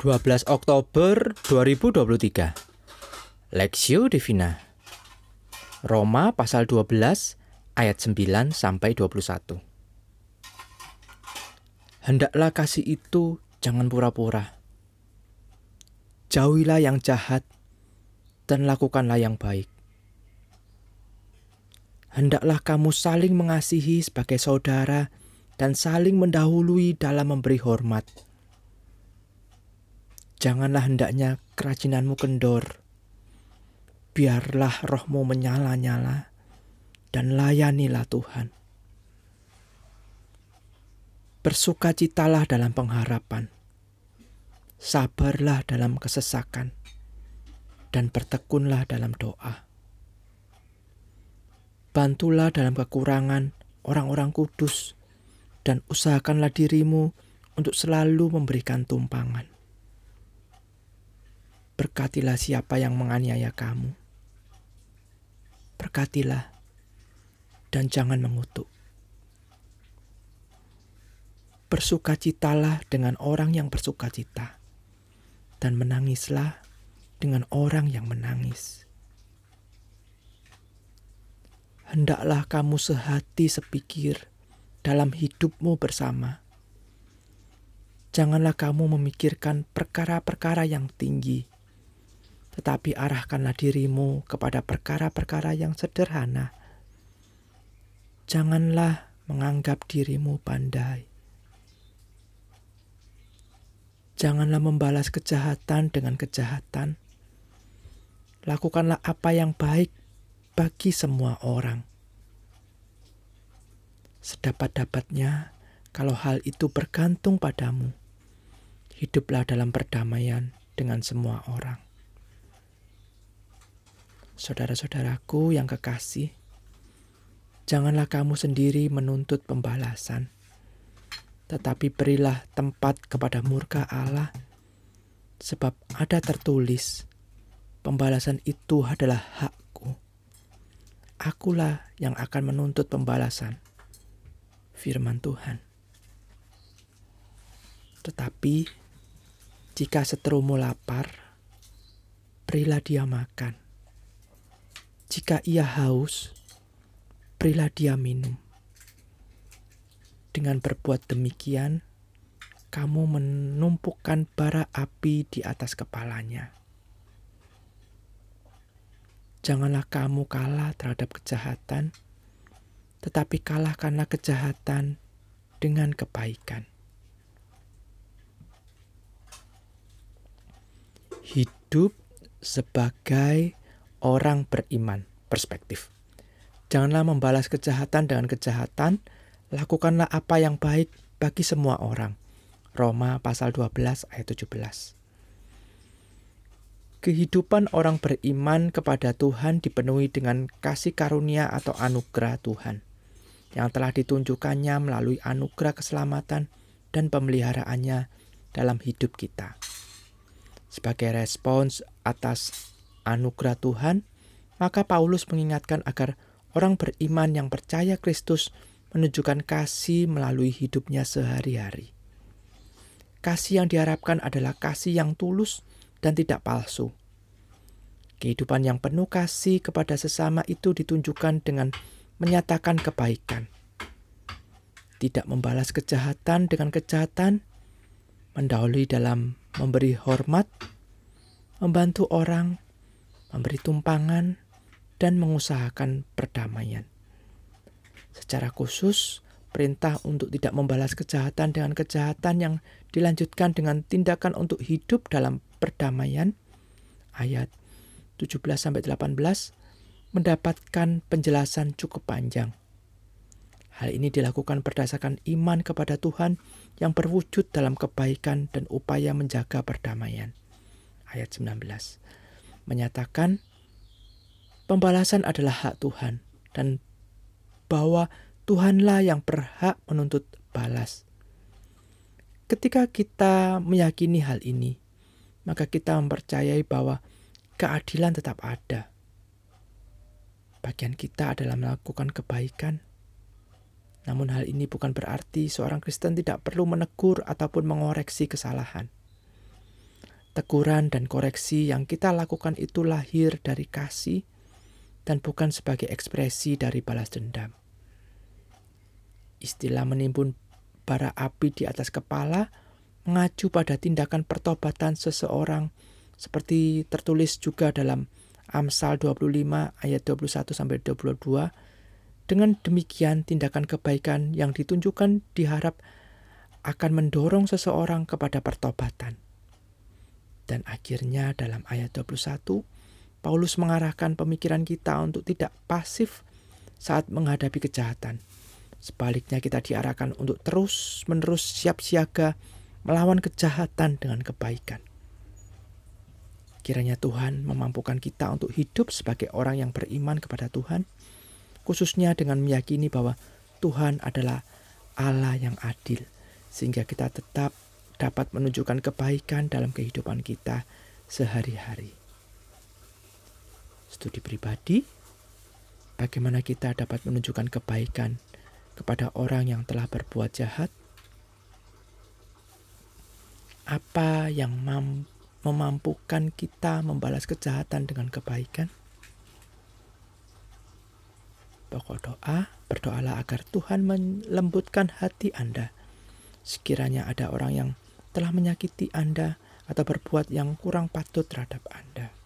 12 Oktober 2023 Lexio Divina. Roma pasal 12 ayat 9 sampai 21 Hendaklah kasih itu jangan pura-pura. Jauhilah yang jahat dan lakukanlah yang baik. Hendaklah kamu saling mengasihi sebagai saudara dan saling mendahului dalam memberi hormat Janganlah hendaknya kerajinanmu kendor. Biarlah rohmu menyala-nyala dan layanilah Tuhan. Bersukacitalah dalam pengharapan. Sabarlah dalam kesesakan dan bertekunlah dalam doa. Bantulah dalam kekurangan orang-orang kudus dan usahakanlah dirimu untuk selalu memberikan tumpangan. Berkatilah siapa yang menganiaya kamu. Berkatilah dan jangan mengutuk. Bersukacitalah dengan orang yang bersukacita, dan menangislah dengan orang yang menangis. Hendaklah kamu sehati sepikir dalam hidupmu bersama. Janganlah kamu memikirkan perkara-perkara yang tinggi, tetapi arahkanlah dirimu kepada perkara-perkara yang sederhana. Janganlah menganggap dirimu pandai. Janganlah membalas kejahatan dengan kejahatan. Lakukanlah apa yang baik bagi semua orang. Sedapat-dapatnya, kalau hal itu bergantung padamu, hiduplah dalam perdamaian dengan semua orang. Saudara-saudaraku yang kekasih, janganlah kamu sendiri menuntut pembalasan, tetapi berilah tempat kepada murka Allah, sebab ada tertulis, pembalasan itu adalah hakku. Akulah yang akan menuntut pembalasan. Firman Tuhan. Tetapi jika seterumu lapar, berilah dia makan jika ia haus, berilah dia minum. Dengan berbuat demikian, kamu menumpukan bara api di atas kepalanya. Janganlah kamu kalah terhadap kejahatan, tetapi kalahkanlah kejahatan dengan kebaikan. Hidup sebagai orang beriman perspektif. Janganlah membalas kejahatan dengan kejahatan, lakukanlah apa yang baik bagi semua orang. Roma pasal 12 ayat 17. Kehidupan orang beriman kepada Tuhan dipenuhi dengan kasih karunia atau anugerah Tuhan yang telah ditunjukkannya melalui anugerah keselamatan dan pemeliharaannya dalam hidup kita. Sebagai respons atas anugerah Tuhan, maka Paulus mengingatkan agar orang beriman yang percaya Kristus menunjukkan kasih melalui hidupnya sehari-hari. Kasih yang diharapkan adalah kasih yang tulus dan tidak palsu. Kehidupan yang penuh kasih kepada sesama itu ditunjukkan dengan menyatakan kebaikan. Tidak membalas kejahatan dengan kejahatan, mendahului dalam memberi hormat, membantu orang, memberi tumpangan, dan mengusahakan perdamaian. Secara khusus, perintah untuk tidak membalas kejahatan dengan kejahatan yang dilanjutkan dengan tindakan untuk hidup dalam perdamaian ayat 17 sampai 18 mendapatkan penjelasan cukup panjang. Hal ini dilakukan berdasarkan iman kepada Tuhan yang berwujud dalam kebaikan dan upaya menjaga perdamaian. Ayat 19 menyatakan pembalasan adalah hak Tuhan dan bahwa Tuhanlah yang berhak menuntut balas. Ketika kita meyakini hal ini, maka kita mempercayai bahwa keadilan tetap ada. Bagian kita adalah melakukan kebaikan. Namun hal ini bukan berarti seorang Kristen tidak perlu menegur ataupun mengoreksi kesalahan. Teguran dan koreksi yang kita lakukan itu lahir dari kasih dan bukan sebagai ekspresi dari balas dendam. Istilah menimbun bara api di atas kepala mengacu pada tindakan pertobatan seseorang seperti tertulis juga dalam Amsal 25 ayat 21 sampai 22. Dengan demikian tindakan kebaikan yang ditunjukkan diharap akan mendorong seseorang kepada pertobatan. Dan akhirnya dalam ayat 21, Paulus mengarahkan pemikiran kita untuk tidak pasif saat menghadapi kejahatan. Sebaliknya kita diarahkan untuk terus-menerus siap siaga melawan kejahatan dengan kebaikan. Kiranya Tuhan memampukan kita untuk hidup sebagai orang yang beriman kepada Tuhan, khususnya dengan meyakini bahwa Tuhan adalah Allah yang adil, sehingga kita tetap dapat menunjukkan kebaikan dalam kehidupan kita sehari-hari. Studi pribadi, bagaimana kita dapat menunjukkan kebaikan kepada orang yang telah berbuat jahat? Apa yang memampukan kita membalas kejahatan dengan kebaikan? Pokok doa, berdoalah agar Tuhan melembutkan hati Anda. Sekiranya ada orang yang telah menyakiti Anda atau berbuat yang kurang patut terhadap Anda.